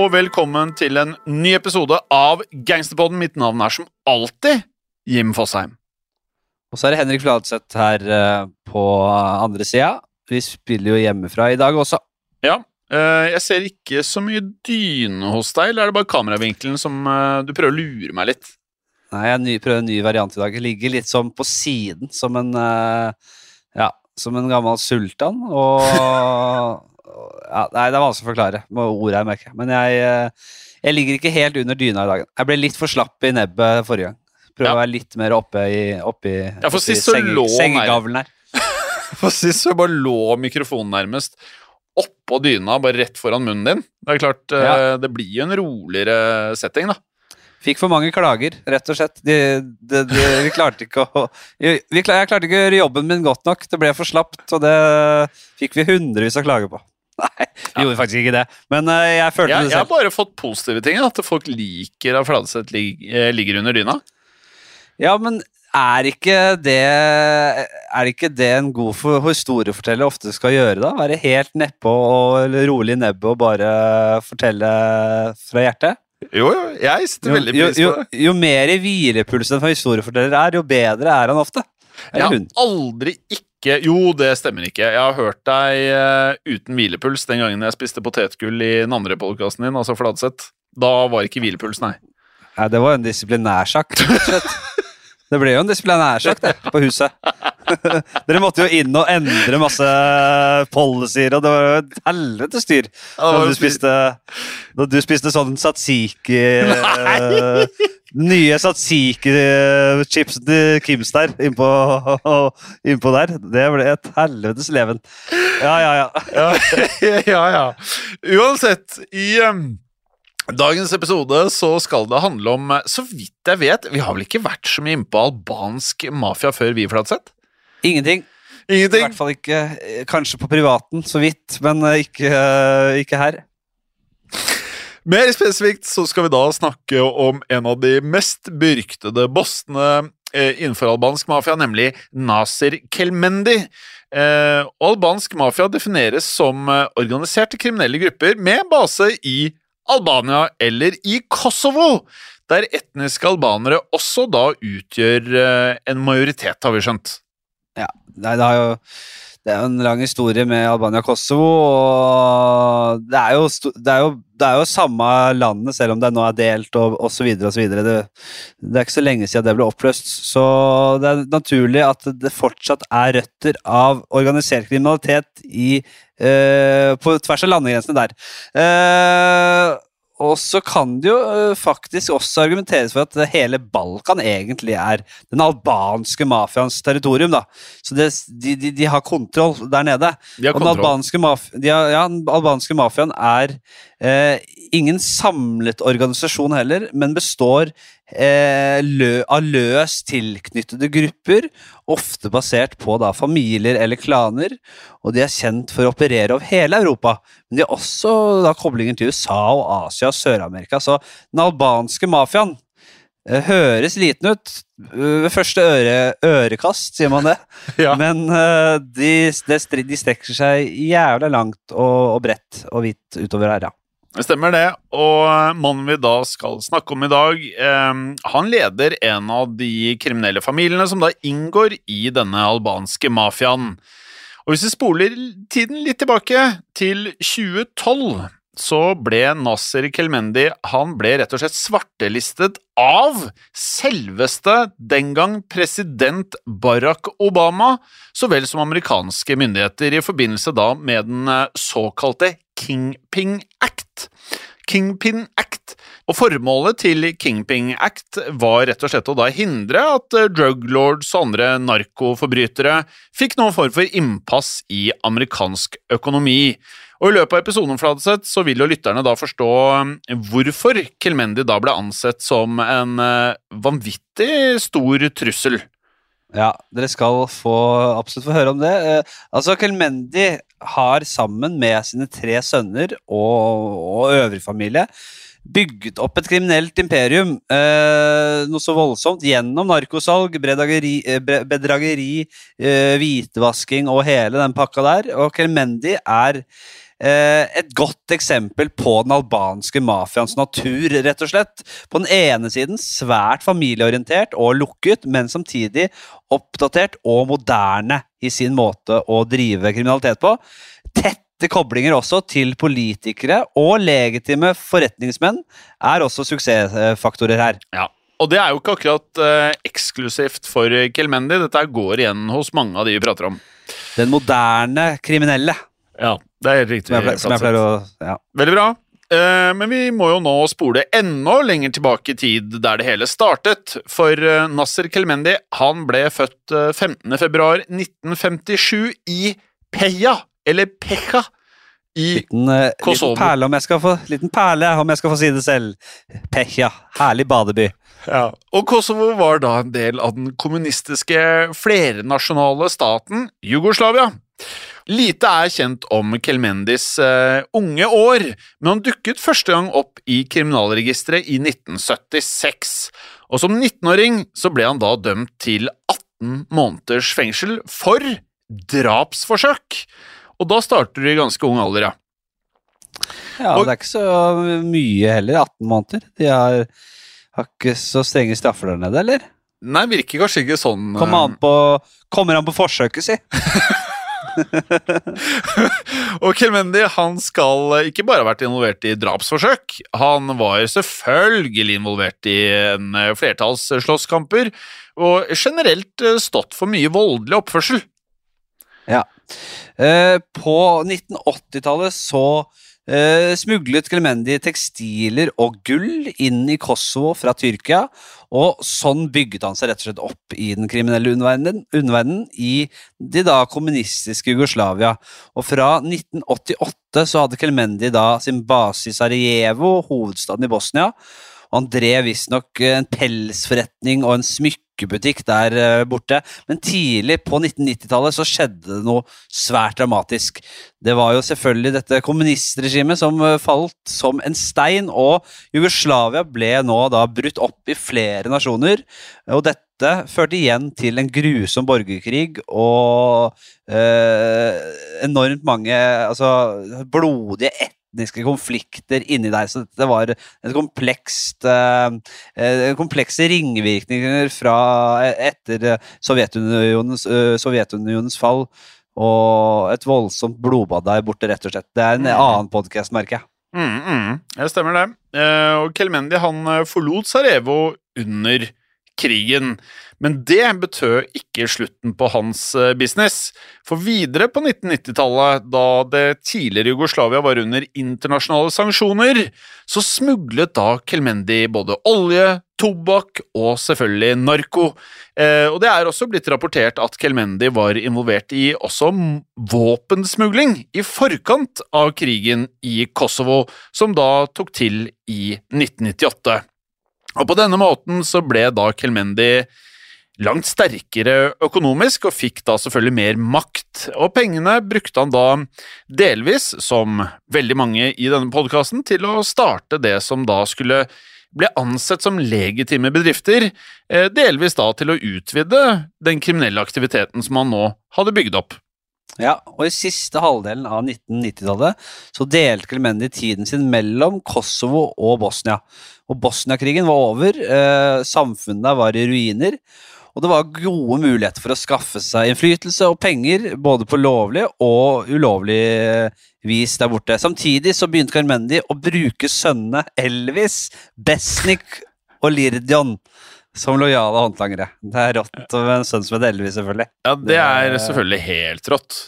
Og velkommen til en ny episode av Gangsterpodden. Mitt navn er som alltid Jim Fosheim. Og så er det Henrik Fladseth her eh, på andre sida. Vi spiller jo hjemmefra i dag også. Ja, eh, jeg ser ikke så mye dyne hos deg, eller er det bare kameravinkelen som eh, du prøver å lure meg litt? Nei, jeg ny, prøver en ny variant i dag. Jeg ligger litt sånn på siden, som en eh, Ja, som en gammel sultan. Og ja, Nei, det er vanskelig å forklare med ord her, merker jeg. Men jeg, eh, jeg ligger ikke helt under dyna i dag. Jeg ble litt for slapp i nebbet forrige gang. Prøver Ja. å være litt mer oppe i, oppe i, Ja, for sist så lå her. sengegavlen her. For sist så bare lå mikrofonen nærmest oppå dyna, bare rett foran munnen din. Det er klart, eh, Ja. det blir jo en roligere setting, da. Fikk for mange klager, rett og slett. De, de, de, vi klarte ikke å vi, Jeg klarte ikke å gjøre jobben min godt nok. Det ble for slapt, og det fikk vi hundrevis av klager på. Nei, vi gjorde faktisk ikke det. Men uh, jeg følte Jeg, det jeg har bare fått positive ting, at folk liker at Fladseth lig, eh, ligger under dyna. Ja, men er ikke det Er ikke det en god for, historieforteller ofte skal gjøre, da? Være helt nedpå og rolig i nebbet og bare fortelle fra hjertet? Jo, jo, jeg setter Jo, veldig jo, pris på jo, det. jo mer i hvilepuls en historieforteller er, jo bedre er han ofte. Jeg har aldri ikke Jo, det stemmer ikke. Jeg har hørt deg eh, uten hvilepuls den gangen jeg spiste potetgull i den andre podkasten din, altså Fladseth. Da var ikke hvilepuls, nei. Nei, det var en disiplinærsak, rett og slett. Det ble jo en disiplinærsak, det, på huset. Dere måtte jo inn og endre masse policyer, og det var jo et helvete styr. når Da du spiste, da du spiste sånn satsiki Nei! Nye satsiki-chipsen til Kims der, innpå, innpå der. Det ble et helvetes leven. Ja, ja, ja. Ja, ja, ja. Uansett, i um dagens episode så skal det handle om, eh, så vidt jeg vet Vi har vel ikke vært så mye innpå albansk mafia før vi, Fladseth? Ingenting. I hvert fall ikke eh, Kanskje på privaten, så vidt, men eh, ikke, eh, ikke her. Mer spesifikt så skal vi da snakke om en av de mest beryktede bossene innenfor albansk mafia, nemlig Nasir Kelmendi. Og albansk mafia defineres som organiserte kriminelle grupper med base i Albania eller i Kosovo, der etniske albanere også da utgjør en majoritet, har vi skjønt. Nei, det, har jo, det er jo en lang historie med Albania og Kosovo, og det er jo, det er jo, det er jo samme landet, selv om det nå er delt og osv. osv. Det, det er ikke så lenge siden det ble oppløst, så det er naturlig at det fortsatt er røtter av organisert kriminalitet i, eh, på tvers av landegrensene der. Eh, og så kan det jo eh, faktisk også argumenteres for at hele Balkan egentlig er den albanske mafiaens territorium. da. Så det, de, de, de har kontroll der nede. De har og den albanske, maf de har, ja, den albanske mafiaen er Eh, ingen samlet organisasjon heller, men består eh, lø av løst tilknyttede grupper, ofte basert på da, familier eller klaner, og de er kjent for å operere over hele Europa. Men de har også da, koblinger til USA og Asia og Sør-Amerika, så den albanske mafiaen eh, høres liten ut ved første øre, ørekast, sier man det. Ja. Men eh, de, de, de strekker seg jævla langt og, og bredt og hvitt utover her, ja. Det Stemmer det. Og mannen vi da skal snakke om i dag, eh, han leder en av de kriminelle familiene som da inngår i denne albanske mafiaen. Og hvis vi spoler tiden litt tilbake, til 2012, så ble Nasser Kelmendi han ble rett og slett svartelistet av selveste den gang president Barack Obama, så vel som amerikanske myndigheter, i forbindelse da med den eh, såkalte Kingpin Act. Kingpin Act. Og formålet til Kingpin Act var rett og slett å da hindre at druglords og andre narkoforbrytere fikk noen form for innpass i amerikansk økonomi. Og I løpet av episoden Fladseth, så vil jo lytterne da forstå eh, hvorfor Kelmendi da ble ansett som en eh, vanvittig stor trussel. Ja, dere skal få, absolutt få høre om det. Eh, altså, Kelmendi har sammen med sine tre sønner og, og øvrig familie bygget opp et kriminelt imperium, eh, noe så voldsomt, gjennom narkosalg, bedrageri, eh, bedrageri eh, hvitevasking og hele den pakka der. Og Kelmendi er et godt eksempel på den albanske mafiaens natur, rett og slett. På den ene siden svært familieorientert og lukket, men samtidig oppdatert og moderne i sin måte å drive kriminalitet på. Tette koblinger også til politikere og legitime forretningsmenn er også suksessfaktorer her. Ja, og det er jo ikke akkurat eh, eksklusivt for Kelmendi. Dette går igjen hos mange av de vi prater om. Den moderne kriminelle, Ja, det er helt riktig. som jeg, som jeg pleier å ja. Veldig bra. Eh, Men vi må jo nå spole enda lenger tilbake i tid der det hele startet. For eh, Nasser Kelmendi han ble født eh, 15. februar 1957 i Peja, eller Peja, i Liten, eh, Kosovo. liten perle, om jeg skal få, liten perle, om jeg skal få si det selv. Pekja. Herlig badeby. Ja, og Kosovo var da en del av den kommunistiske flernasjonale staten Jugoslavia. Lite er kjent om Kelmendis uh, unge år, men han dukket første gang opp i kriminalregisteret i 1976. Og som 19-åring så ble han da dømt til 18 måneders fengsel for drapsforsøk. Og da starter du i ganske ung alder, ja. Ja, Og- det er ikke så mye heller. 18 måneder. De har, har ikke så strenge straffer der nede, eller? Nei, virker kanskje ikke sånn Kommer han an på, kommer an på forsøket, si. Og Kelmendi han skal eh, ikke bare ha vært involvert i drapsforsøk, han var selvfølgelig involvert i en eh, flertalls slåsskamper, og generelt eh, stått for mye voldelig oppførsel. Ja. på 1980-tallet så eh, smuglet Clemendi tekstiler og gull inn i Kosovo fra Tyrkia, og sånn bygget han seg rett og slett opp i den kriminelle underverdenen, i det da kommunistiske Jugoslavia. Og fra 1988 så hadde Clemendi da sin base i Sarajevo, hovedstaden i Bosnia, og han drev visstnok en pelsforretning og en smykkebutikk der eh, borte. Men tidlig på 1990-tallet så skjedde det noe svært dramatisk. Det var jo selvfølgelig dette kommunistregimet som eh, falt som en stein, og Jugoslavia ble nå da brutt opp i flere nasjoner. Og dette førte igjen til en grusom borgerkrig og eh, enormt mange altså, blodige etniske konflikter inni deg. Så det var et komplekst eh, eh, komplekse ringvirkninger fra etter Sovjetunionens, eh, Sovjetunionens fall. Og et voldsomt blodbad der borte, rett og slett. Det er en annen podkast, merker jeg. Mm, mm, det stemmer det. Eh, og Kelmendi han eh, forlot Sarajevo under krigen. Men det betød ikke slutten på hans eh, business. For videre på 1990-tallet, da det tidligere Jugoslavia var under internasjonale sanksjoner, så smuglet da Kelmendi både olje, tobakk og selvfølgelig narko. Eh, og det er også blitt rapportert at Kelmendi var involvert i også våpensmugling i forkant av krigen i Kosovo, som da tok til i 1998. Og på denne måten så ble da Kelmendi langt sterkere økonomisk og fikk da selvfølgelig mer makt, og pengene brukte han da delvis, som veldig mange i denne podkasten, til å starte det som da skulle ble ansett som legitime bedrifter, eh, delvis da til å utvide den kriminelle aktiviteten som han nå hadde bygd opp. Ja, og i siste halvdelen av 1990-tallet så delte Clemendi tiden sin mellom Kosovo og Bosnia. Og Bosnia-krigen var over, eh, samfunnet var i ruiner, og det var gode muligheter for å skaffe seg innflytelse og penger, både på lovlig og ulovlig eh, vis der borte. Samtidig så begynte Kelmendi å bruke sønnene Elvis, Besnik og Lirdion som lojale håndlangere. Det er rått med en sønn som heter Elvis, selvfølgelig. Ja, det er selvfølgelig helt rått.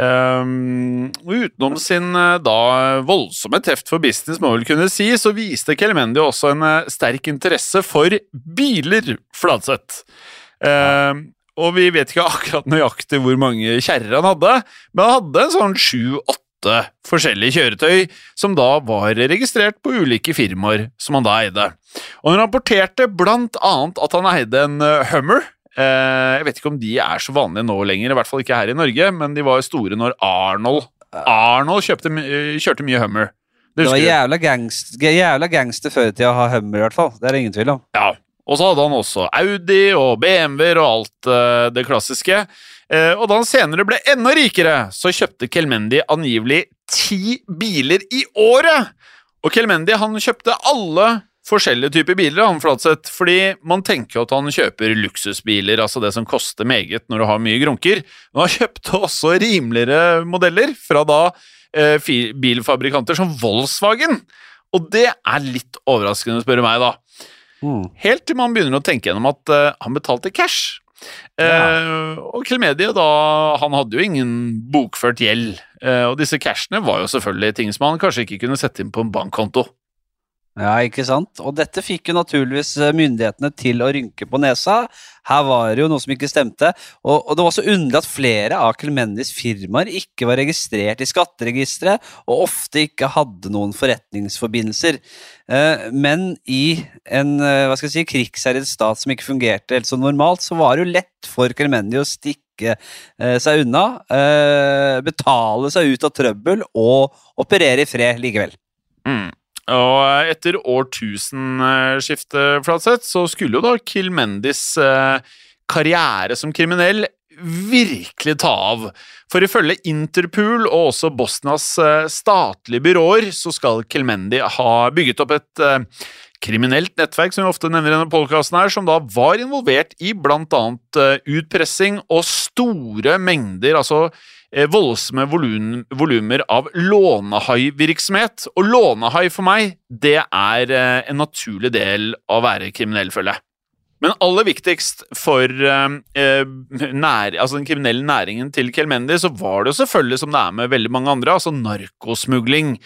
Um, utenom sin eh, da voldsomme teft for business, må vel kunne si, så viste Kelmendi også en eh, sterk interesse for biler, Fladseth. Um, og vi vet ikke akkurat nøyaktig hvor mange kjerrer han hadde, men han hadde en sånn sju-åtte forskjellige kjøretøy som da var registrert på ulike firmaer som han da eide. Og han rapporterte blant annet at han eide en eh, Hummer, Eh, jeg vet ikke om de er så vanlige nå lenger, i hvert fall ikke her i Norge, men de var store når Arnold Arnold kjøpte, eh, kjørte mye Hummer. Det var husker du? jævla, gangst, jævla gangster før i tida å ha Hummer, i hvert fall. Det er det ingen tvil om. Ja. Og så hadde han også Audi og BMW-er og alt eh, det klassiske. Eh, og da han senere ble enda rikere, så kjøpte Kelmendi angivelig ti biler i året! Og Kelmendi han kjøpte alle forskjellige typer biler, han Flatseth, fordi man tenker jo at han kjøper luksusbiler, altså det som koster meget når du har mye grunker. Men han kjøpte også rimeligere modeller fra da eh, bilfabrikanter som Volkswagen. Og det er litt overraskende, spør du meg, da. Helt til man begynner å tenke gjennom at uh, han betalte cash. Eh, og Kelmedia da, han hadde jo ingen bokført gjeld, Uh, og disse cashene var jo selvfølgelig ting som han kanskje ikke kunne sette inn på en bankkonto. Ja, ikke sant? Og dette fikk jo naturligvis eh, myndighetene til å rynke på nesa. Her var det jo noe som ikke stemte. Og, og det var så underlig at flere av Kelmendis firmaer ikke var registrert i skatteregisteret, og ofte ikke hadde noen forretningsforbindelser. Eh, men i en eh, hva skal jeg si, krigsherjet stat som ikke fungerte helt som normalt, så var det jo lett for Kelmendi å stikke seg unna, betale seg ut av trøbbel og operere i fred likevel. Mm. Og eh, etter årtusenskiftet, Flatseth, så skulle jo da Kilmendis eh, karriere som kriminell virkelig ta av. For ifølge Interpool og også Bosnias eh, statlige byråer så skal Kilmendi ha bygget opp et kriminelt nettverk, som vi ofte nevner i denne podcasten her, som da var involvert i blant annet utpressing og store mengder, altså voldsomme volum, volumer av lånehaivirksomhet. Og lånehai for meg, det er eh, en naturlig del av å være kriminell, føler jeg. Men aller viktigst for eh, eh, nær, altså den kriminelle næringen til Kelmendi, så var det jo selvfølgelig, som det er med veldig mange andre, altså narkosmugling.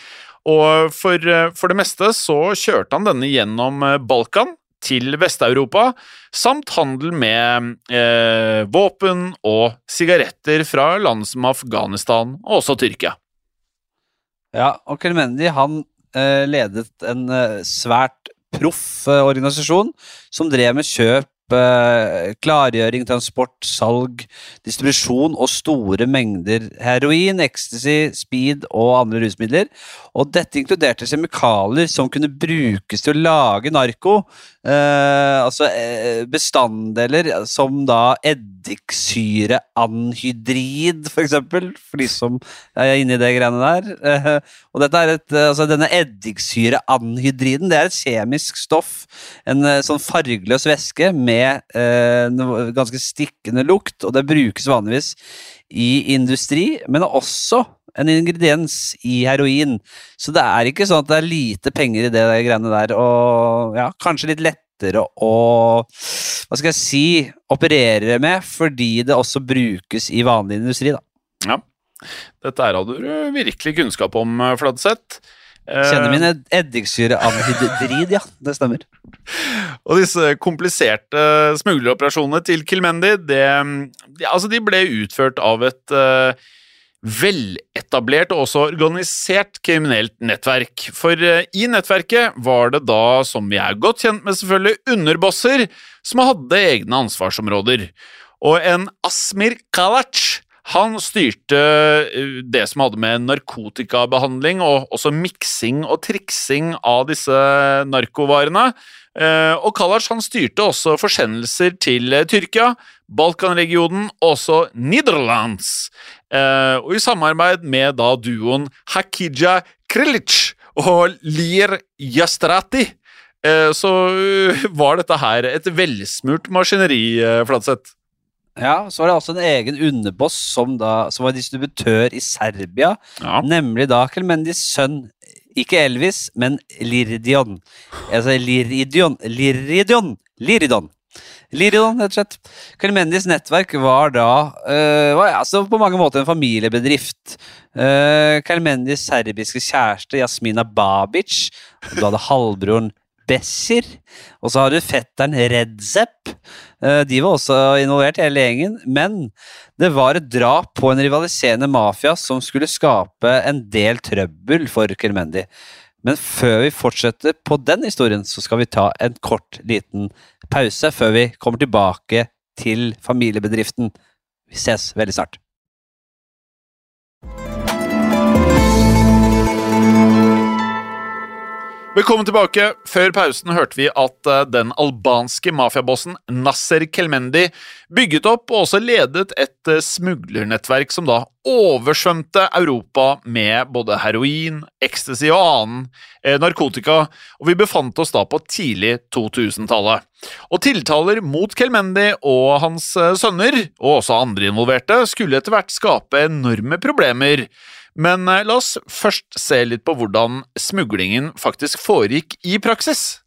Og for, eh, for det meste så kjørte han denne gjennom eh, Balkan til Vest-Europa, samt handel med eh, våpen og sigaretter fra land som Afghanistan og også Tyrkia. Ja, og Kelmendi han eh, ledet en eh, svært proff eh, organisasjon som drev med kjøp, klargjøring, transport, salg, distribusjon og store mengder heroin, ecstasy, speed og andre rusmidler. Og dette inkluderte kjemikalier som kunne brukes til å lage narko. Eh, altså eh, bestanddeler som da eddiksyreanhydrid, for eksempel, for de som er inne i det greiene der. Eh, og dette er et, eh, altså denne eddiksyreanhydriden det er et kjemisk stoff, en eh, sånn fargeløs væske med eh, ganske stikkende lukt, og det brukes vanligvis i industri, men også en ingrediens i heroin. Så det er ikke sånn at det er lite penger i det der greiene der, og ja, kanskje litt lettere å hva skal jeg si operere med, fordi det også brukes i vanlig industri, da. Ja. Dette her hadde du virkelig kunnskap om, eh, Fladseth. Eh, Kjenner min ed- eddiksyreanhydrid, ja. Det stemmer. Og disse kompliserte smugleroperasjonene til Kilmendi, det, de, altså de ble utført av et uh, veletablert og også organisert kriminelt nettverk. For uh, i nettverket var det da, som vi er godt kjent med selvfølgelig, underbosser som hadde egne ansvarsområder. Og en Asmir Kalac han styrte eh, det som hadde med narkotikabehandling og også miksing og triksing av disse narkovarene. Eh, Og Kalac han styrte også forsendelser til eh, Tyrkia, Balkanregionen og også Nederlands. Og i samarbeid med da duoen Hakija Krilic og Lir Jastrati så var dette her et velsmurt maskineri, Fladseth. Ja, så var det også en egen underboss som, da, som var distributør i Serbia, Ja. nemlig da Kelmendis sønn, ikke Elvis, men Liridion. Altså Liridion, Liridion, Liridon. Liridon, rett og slett. Kelmendis nettverk var da øh, var, altså på mange måter en familiebedrift. Uh, Kelmendis serbiske kjæreste Jasmina Babic, du hadde halvbroren Besir, og så har du fetteren Redzep. Eh, De var også involvert, hele gjengen, men det var et drap på en rivaliserende mafia som skulle skape en del trøbbel for Kelmendi. Men før vi fortsetter på den historien, så skal vi ta en kort, liten pause før vi kommer tilbake til familiebedriften. Vi ses veldig snart. Velkommen tilbake. Før pausen hørte vi at eh, den albanske mafiabossen Nasser Kelmendi bygget opp og også ledet et eh, smuglernettverk som da oversvømte Europa med både heroin, ecstasy og annen eh, narkotika, og vi befant oss da på tidlig 2000-tallet. Og tiltaler mot Kelmendi og hans eh, sønner, og også andre involverte, skulle etter hvert skape enorme problemer. Men eh, la oss først se litt på hvordan smuglingen faktisk foregikk i praksis.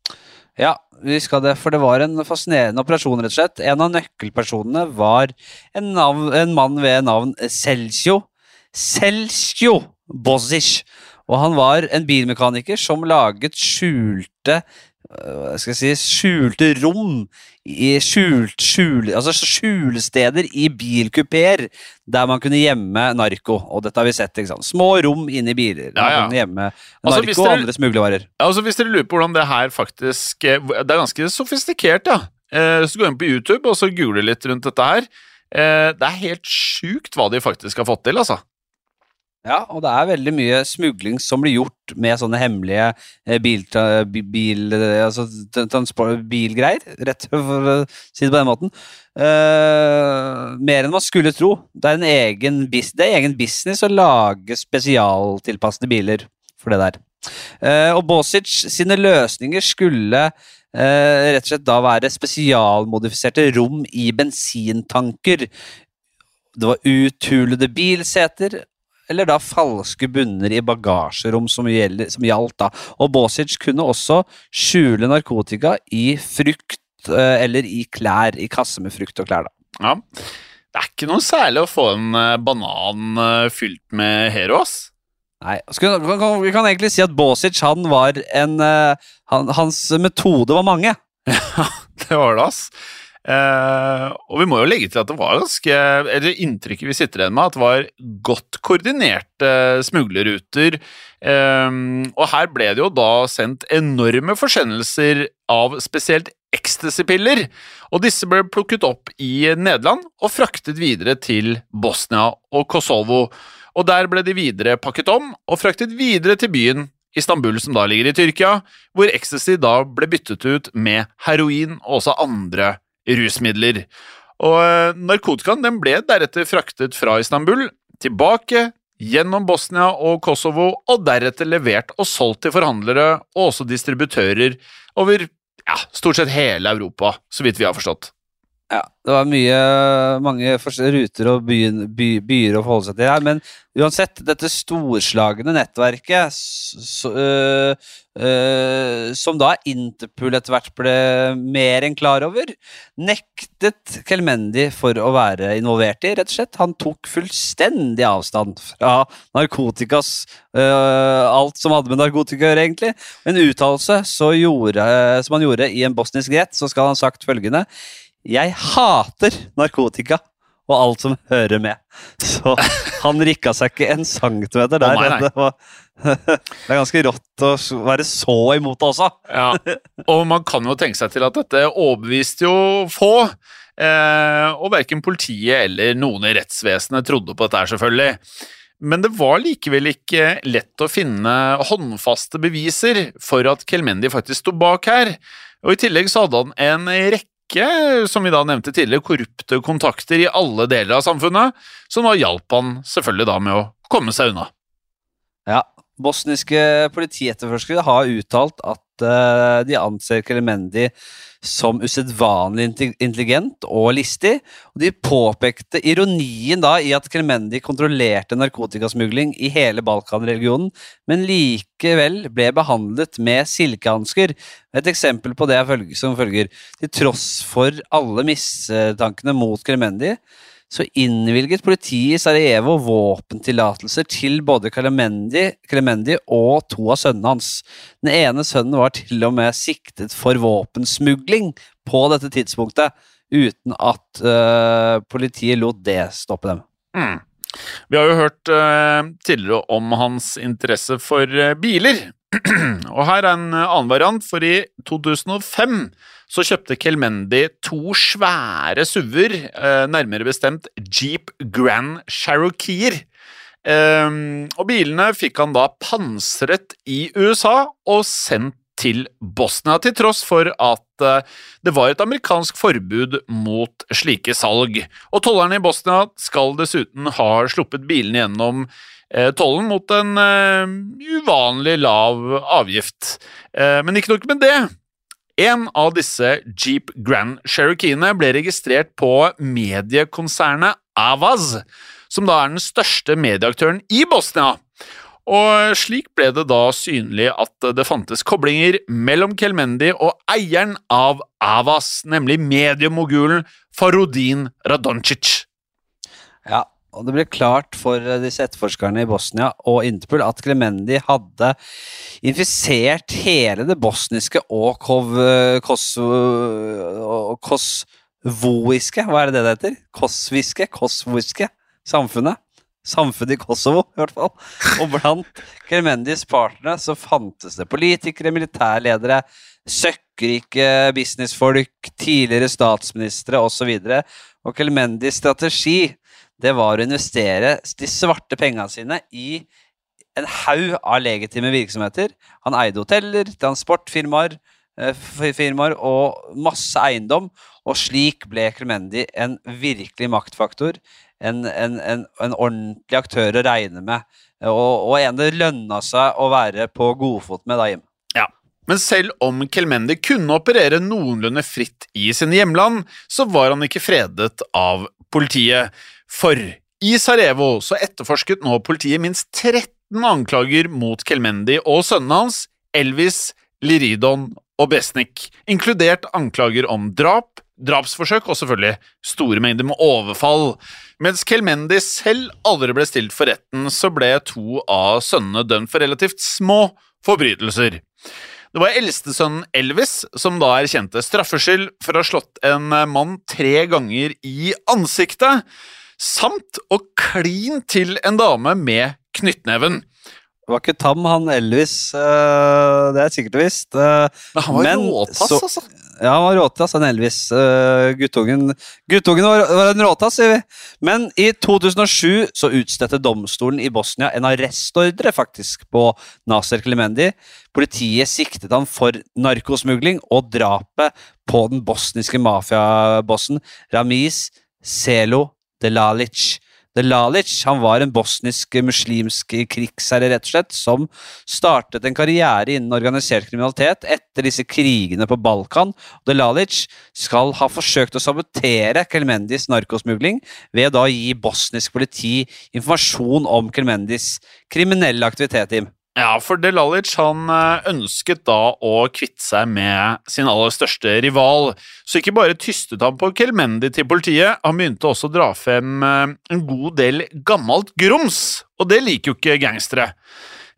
Ja, vi skal det, for det var en fascinerende operasjon, rett og slett. En av nøkkelpersonene var en, navn, en mann ved navn Celcio. Celcio Bozic. Og han var en bilmekaniker som laget skjulte hva skal jeg si, skjulte rom i skjult, skjul, altså skjulesteder i bilkupeer der man kunne gjemme narko. Og dette har vi sett. ikke sant? Små rom inni biler. der Ja, ja. Man kunne gjemme Altså, narko og andre smuglervarer. Altså, Hvis dere lurer på hvordan det her faktisk eh, Det er ganske sofistikert, ja. Eh, Så gå inn på YouTube og så google litt rundt dette her. Eh, Det er helt sjukt hva de faktisk har fått til, altså. Ja, og det er veldig mye smugling som blir gjort med sånne hemmelige eh, bil, bil, eh, altså, bilgreier, rett for å si det på den måten. Uh, mer enn man skulle tro. Det er en egen, det er egen business å lage spesialtilpassede biler for det der. Uh, og Bosic sine løsninger skulle uh, rett og slett da være spesialmodifiserte rom i bensintanker. Det var uthulede bilseter, eller da falske bunner i bagasjerom som, gjelder, som gjaldt da. Og Bosic kunne også skjule narkotika i frukt eh, eller i klær, i kasse med frukt og klær da. Ja. Det er ikke noe særlig å få en eh, banan eh, fylt med Hero, ass. Nei, vi kan, egentlig si at Bosic han var en han, Hans metode var mange. Ja, Det var det, ass. Eh, og vi må jo legge til at det var ganske Eller inntrykket vi sitter igjen med, at det var godt koordinerte smuglerruter. Eh, og her ble det jo da sendt enorme forsendelser av spesielt ecstasy-piller. Og disse ble plukket opp i Nederland og fraktet videre til Bosnia og Kosovo. Og der ble de videre pakket om og fraktet videre til byen Istanbul, som da ligger i Tyrkia, hvor ecstasy da ble byttet ut med heroin og også andre rusmidler. Og eh, narkotikaen den ble deretter fraktet fra Istanbul tilbake gjennom Bosnia og Kosovo, og deretter levert og solgt til forhandlere og også distributører over ja, stort sett hele Europa, så vidt vi har forstått. Ja, det var mye, mange ruter og byen, by, byer å forholde seg til her, men uansett, dette storslagne nettverket så, øh, øh, som da Interpol etter hvert ble mer enn klar over, nektet Kelmendi for å være involvert i, rett og slett. Han tok fullstendig avstand fra narkotikas øh, alt som hadde med narkotika å gjøre, egentlig. En uttalelse som han gjorde i en bosnisk rett, så skal han ha sagt følgende jeg hater narkotika og alt som hører med. Så han rikka seg ikke en centimeter der. Oh, nei, nei. Det, var, det er ganske rått å være så imot det også. Ja, og man kan jo tenke seg til at dette overbeviste jo få. Eh, og verken politiet eller noen i rettsvesenet trodde på dette, selvfølgelig. Men det var likevel ikke lett å finne håndfaste beviser for at Kelmendi faktisk sto bak her. Og i tillegg så hadde han en rekke, som vi da nevnte tidligere, korrupte kontakter i alle deler av samfunnet, som da hjalp han selvfølgelig da med å komme seg unna. Ja, Bosniske politietterforskere har uttalt at uh, de anser Kelemendi som usedvanlig inte- intelligent og listig. Og de påpekte ironien da i at Kelemendi kontrollerte narkotikasmugling i hele Balkan-religionen, men likevel ble behandlet med silkehansker. Et eksempel på det er som følger. Til tross for alle mistankene mot Kelemendi, så innvilget politiet i Sarajevo våpentillatelser til både Kalemendi Kelemendi og to av sønnene hans. Den ene sønnen var til og med siktet for våpensmugling på dette tidspunktet, uten at uh, politiet lot det stoppe dem. Mm. Vi har jo hørt uh, tidligere om hans interesse for uh, biler. og her er en annen variant, for i 2005 så kjøpte Kelmendi to svære SUV-er, eh, nærmere bestemt Jeep Grand Cherokeer. Ehm, og bilene fikk han da pansret i USA og sendt til Bosnia, til tross for at eh, det var et amerikansk forbud mot slike salg. Og tollerne i Bosnia skal dessuten ha sluppet bilene gjennom eh, tollen mot en uvanlig lav avgift. Men ikke nok med det. En av disse Jeep Grand Cherokeene ble registrert på mediekonsernet Avaz, som da er den største medieaktøren i Bosnia. Og slik ble det da synlig at det fantes koblinger mellom Kelmendi og eieren av Avaz, nemlig mediemogulen Farudin Radoncic. Ja, og det ble klart for eh, disse etterforskerne i Bosnia og Interpol at Klemendi hadde infisert hele det bosniske og kov, kosovo, kosvoiske, hva er det det heter? Kosviske, kosvoiske samfunnet. Samfunnet i Kosovo, i hvert fall. Og blant Klemendis partnere så fantes det politikere, militærledere, søkkrike businessfolk, tidligere statsministre osv. Og Klemendis strategi det var å investere de svarte pengene sine i en haug av legitime virksomheter. Han eide hoteller, transportfirmaer eh, firmaer og masse eiendom, og slik ble Clemendi en virkelig maktfaktor. En, en, en, en ordentlig aktør å regne med, og, og en det lønna seg å være på godfot med, da, Jim. Ja. Men selv om Kelmendi kunne operere noenlunde fritt i sin hjemland, så var han ikke fredet av politiet. For i Sarajevo så etterforsket nå politiet minst 13 anklager mot Kelmendi og sønnene hans, Elvis, Liridon og Besnik, inkludert anklager om drap, drapsforsøk og selvfølgelig store mengder med overfall. Mens Kelmendi selv aldri ble stilt for retten, så ble to av sønnene dømt for relativt små forbrytelser. Det var eldstesønnen Elvis som da erkjente straffskyld for å ha slått en mann tre ganger i ansiktet, samt å klin til en dame med knyttneven. Det var ikke tam, han Elvis. øh, det er sikkert visst. øh, Men han var Men råtass, så- altså. Ja, han var råtass, han Elvis. øh, guttungen guttungen var, var en råtass, sier vi. Men i 2007 så utstedte domstolen i Bosnia en arrestordre faktisk på Naser Klemendi. Politiet siktet han for narkosmugling og drapet på den bosniske mafiabossen Ramiz Selo Delalic. Delalic han var en bosnisk muslimsk krigsherre, rett og slett, som startet en karriere innen organisert kriminalitet etter disse krigene på Balkan. Delalic skal ha forsøkt å sabotere Kelmendis narkosmugling ved å gi bosnisk politi informasjon om Kelmendis kriminelle aktivitet. Tim. Ja, for Delalic han eh, ønsket da å kvitte seg med sin aller største rival. Så ikke bare tystet han på Kelmendi til politiet, han begynte også å dra frem eh, en god del gammelt grums, og det liker jo ikke gangstere.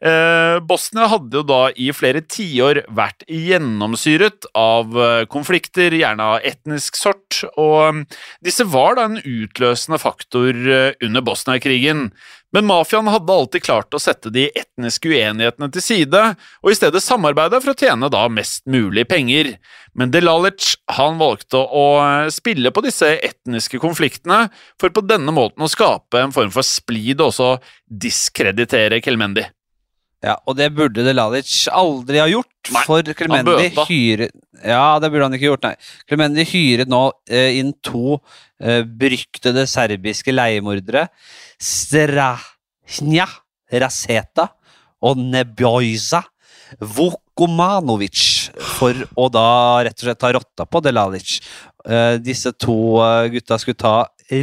Eh, Bosnia hadde jo da i flere tiår vært gjennomsyret av eh, konflikter, gjerne av etnisk sort, og disse var da en utløsende faktor under Bosnia-krigen. Men mafiaen hadde alltid klart å sette de etniske uenighetene til side, og i stedet samarbeide for å tjene da mest mulig penger. Men Delalic han valgte å eh, spille på disse etniske konfliktene, for på denne måten å skape en form for splid og også diskreditere Kelmendi. Ja, og det burde Delalic aldri ha gjort, Nei, for Clemendi hyret Ja, det burde han ikke gjort, nei. Clemendi hyret nå eh, inn to beryktede serbiske leiemordere, Strahnia Raseta og Nebojza Vukomanovic, for å da rett og slett ta rotta på Delalic. Eh, disse to eh, gutta skulle ta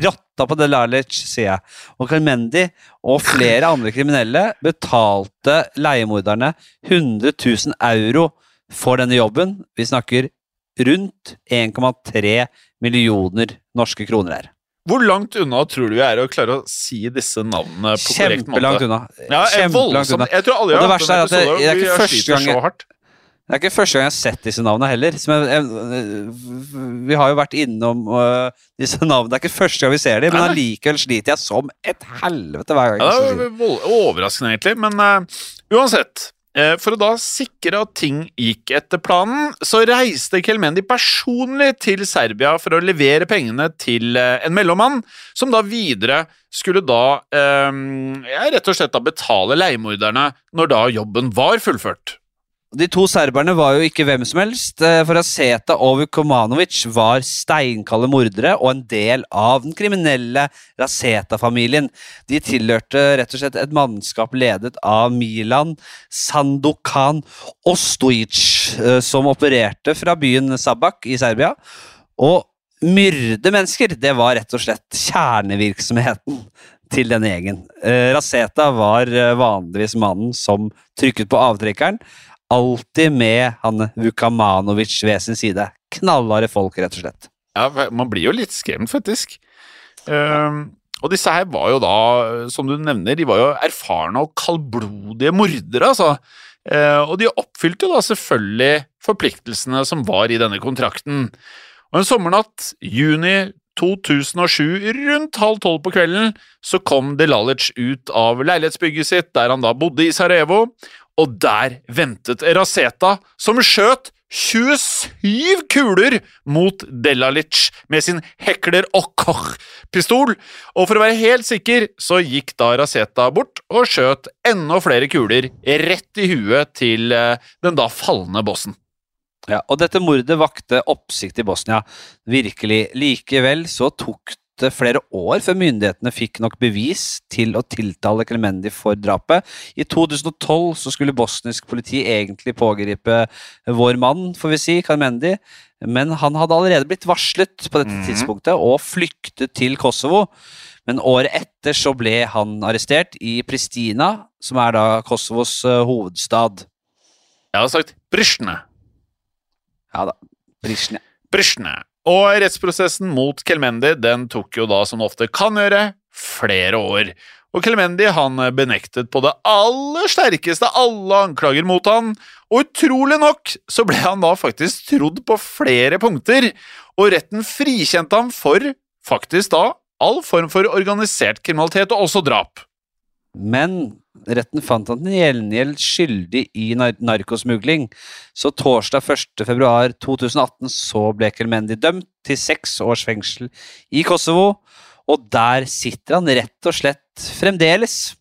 rotta på Delalic, sier jeg. Og Carmendi og flere andre kriminelle betalte leiemorderne 100 000 euro for denne jobben. Vi snakker rundt 1,3 millioner norske kroner er. Hvor langt unna tror du vi er å klare å si disse navnene på korrekt måte? Kjempelangt unna. Ja, voldsomt. unna. jeg tror det har er hatt at en det- episode er hvor sliter gang- så hardt. Det er ikke første gang jeg har sett disse navnene heller. Som jeg, jeg, vi har jo vært innom uh, disse navnene. Det er ikke første gang vi ser dem, men allikevel sliter jeg som et helvete hver gang. Ja, det vold- overraskende, egentlig. Men uh, uansett. Eh, for å da sikre at ting gikk etter planen, så reiste Kelmendi personlig til Serbia for å levere pengene til eh, en mellommann, som da videre skulle da eh, rett og slett da betale leiemorderne når da jobben var fullført. De to serberne var jo ikke hvem som helst, eh, for Aseta og Vukomanovic var steinkalde mordere og en del av den kriminelle Raseta-familien. De tilhørte rett og slett et mannskap ledet av Milan Sandokan Ostojic, eh, som opererte fra byen Sabak i Serbia. Og myrde mennesker, det var rett og slett kjernevirksomheten til denne gjengen. Eh, Raseta var vanligvis mannen som trykket på avtrekkeren, alltid med han Vukamanovic ved sin side. Knallharde folk, rett og slett. Ja, man blir jo litt skremt, faktisk. Um, og disse her var jo da, som du nevner, de var jo erfarne og kaldblodige mordere, altså. Uh, og de oppfylte jo da selvfølgelig forpliktelsene som var i denne kontrakten. Og en sommernatt, juni 2007, rundt halv tolv på kvelden, så kom Delalic ut av leilighetsbygget sitt, der han da bodde i Sarajevo, og der ventet Raseta, som skjøt 27 kuler mot Delalic med sin Hekler Okoch-pistol, og for å være helt sikker så gikk da Raseta bort og skjøt enda flere kuler rett i huet til eh, den da falne bossen. Ja, og dette mordet vakte oppsikt i Bosnia. Virkelig. Likevel så tok det flere år før myndighetene fikk nok bevis til å tiltale Clemendi for drapet. I 2012 så skulle bosnisk politi egentlig pågripe vår mann, får vi si, Clemendi, men han hadde allerede blitt varslet på dette Mhm. tidspunktet og flyktet til Kosovo. Men året etter så ble han arrestert i Pristina, som er da Kosovos eh, hovedstad. Jeg har sagt Prishne. Ja da, Prishne. Prisjne. Og rettsprosessen mot Kelmendi den tok jo da, som det ofte kan gjøre, flere år. Og Kelmendi han benektet på det aller sterkeste alle anklager mot han, og utrolig nok så ble han da faktisk trodd på flere punkter, og retten frikjente ham for faktisk da all form for organisert kriminalitet og også drap. Men retten fant han til gjengjeld skyldig i nar narkosmugling. Så torsdag 1. februar 2018 så ble Kelmendi dømt til seks års fengsel i Kosovo, og der sitter han rett og slett fremdeles.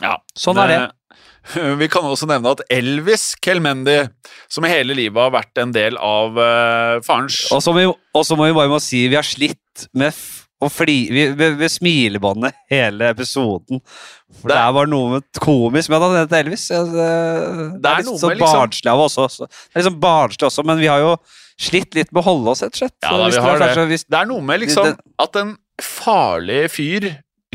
Ja, Sånn er det. Vi kan også nevne at Elvis Kelmendi, som i hele livet har vært en del av uh, farens Og så må vi, og så må vi bare må si vi har slitt med og fli, vi, vi, vi smilebåndet hele episoden. For det, Det- er bare noe med komisk med at han Elvis. Det, Det, det, er er litt sånn så barnslig av oss også. Det er liksom barnslig også, men vi har jo slitt litt med å holde oss, rett og slett. Ja, da, vi har det. kanskje- hvis- Det er noe med liksom at en farlig fyr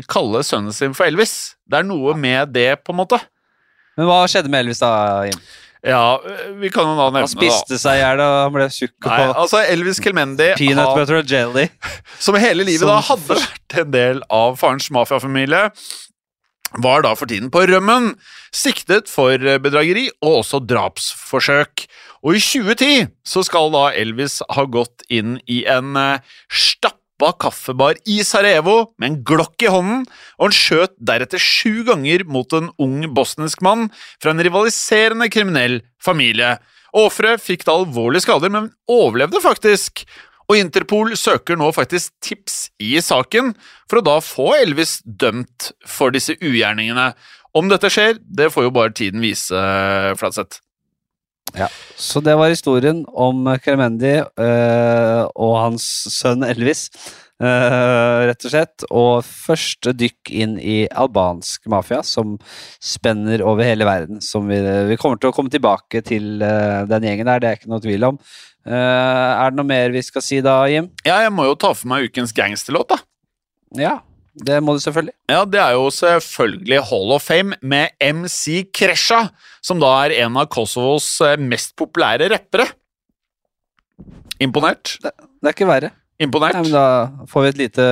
kaller sønnen sin for Elvis. Det er noe med det, på en måte. Men hva skjedde med Elvis da, Jim? Ja, vi kan jo da nevne Han spiste seg i hjel, og han ble tjukk. Nei, og altså Elvis Kelmendi, peanut han, butter and jelly. som hele livet Som da hadde vært en del av farens mafiafamilie, var da for tiden på rømmen, siktet for eh, bedrageri og også drapsforsøk. Og i 2010 så skal da Elvis ha gått inn i en eh, stappa kaffebar i Sarajevo med en glokk i hånden, og han skjøt deretter sju ganger mot en ung bosnisk mann fra en rivaliserende kriminell familie. Offeret fikk da alvorlige skader, men overlevde faktisk. Og Interpol søker nå faktisk tips i saken for å da få Elvis dømt for disse ugjerningene. Om dette skjer, det får jo bare tiden vise, Flatseth. Så det var historien om Kremendi eh, og hans sønn Elvis, eh, rett og slett. Og første dykk inn i albansk mafia, som spenner over hele verden. Som vi, vi kommer til å komme tilbake til eh, den gjengen der, det er ikke noe tvil om. Uh, er det noe mer vi skal si da, Jim? Ja, jeg må jo ta for meg ukens gangsterlåt, da. Ja, det må du selvfølgelig. Ja, det er jo selvfølgelig Hall of Fame med MC Kresha, som da er en av Kosovos eh, mest populære rappere. Imponert? Det er ikke verre. Imponert? Nei, men da får vi et lite,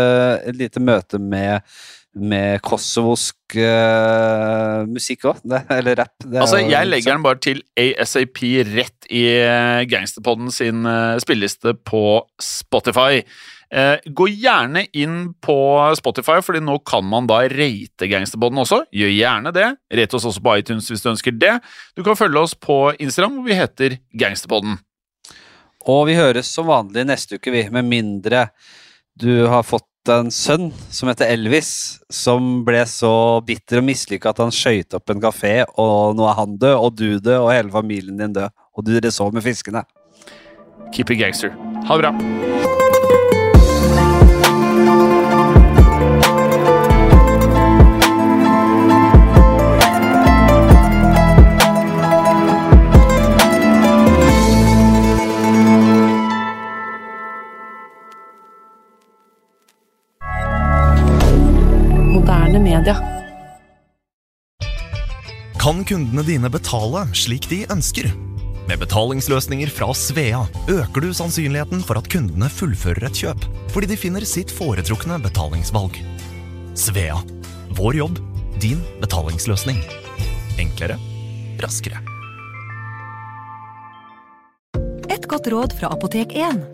et lite møte med, med kosovosk uh, musikk òg. Eller rap. Er Altså, jeg legger den bare til ASAP rett i eh, Gangsterpodden sin eh, spilleliste på Spotify. Eh, gå gjerne inn på Spotify, fordi nå kan man da rate Gangsterpodden også. Gjør gjerne det. Rate oss også på iTunes hvis du ønsker det. Du kan følge oss på Instagram, hvor vi heter Gangsterpodden. Og vi høres som vanlig neste uke, vi. Med mindre du har fått en sønn som heter Elvis, som ble så bitter og mislykka at han skøyt opp en kafé, og nå er han død, og du død, og hele familien din død. Og du det så med fiskene. Keep it gangster. Ha det bra. Media. Kan kundene dine betale slik de ønsker? Med betalingsløsninger fra Svea øker du sannsynligheten for at kundene fullfører et kjøp, fordi de finner sitt foretrukne betalingsvalg. Svea vår jobb, din betalingsløsning. Enklere, raskere. Et godt råd fra Apotek 1.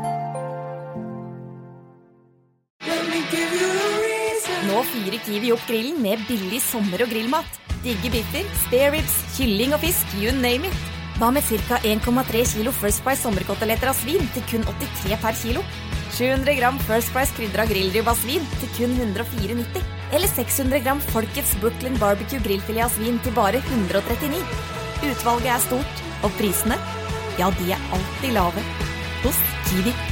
Fyrer Kiwi opp grillen med billig sommer- og grillmat. Digge biffer, spareribs, kylling og fisk, you name it. Hva med ca. 1,3 kilo First Price sommerkoteletter av svin til kun 83 per kilo? 700 gram First Price krydra grillribb av svin til kun 104,90. Eller 600 gram Folkets Brooklyn Barbecue grillfilet av svin til bare 139. Utvalget er stort, og prisene, ja, de er alltid lave. Hos Kiwi.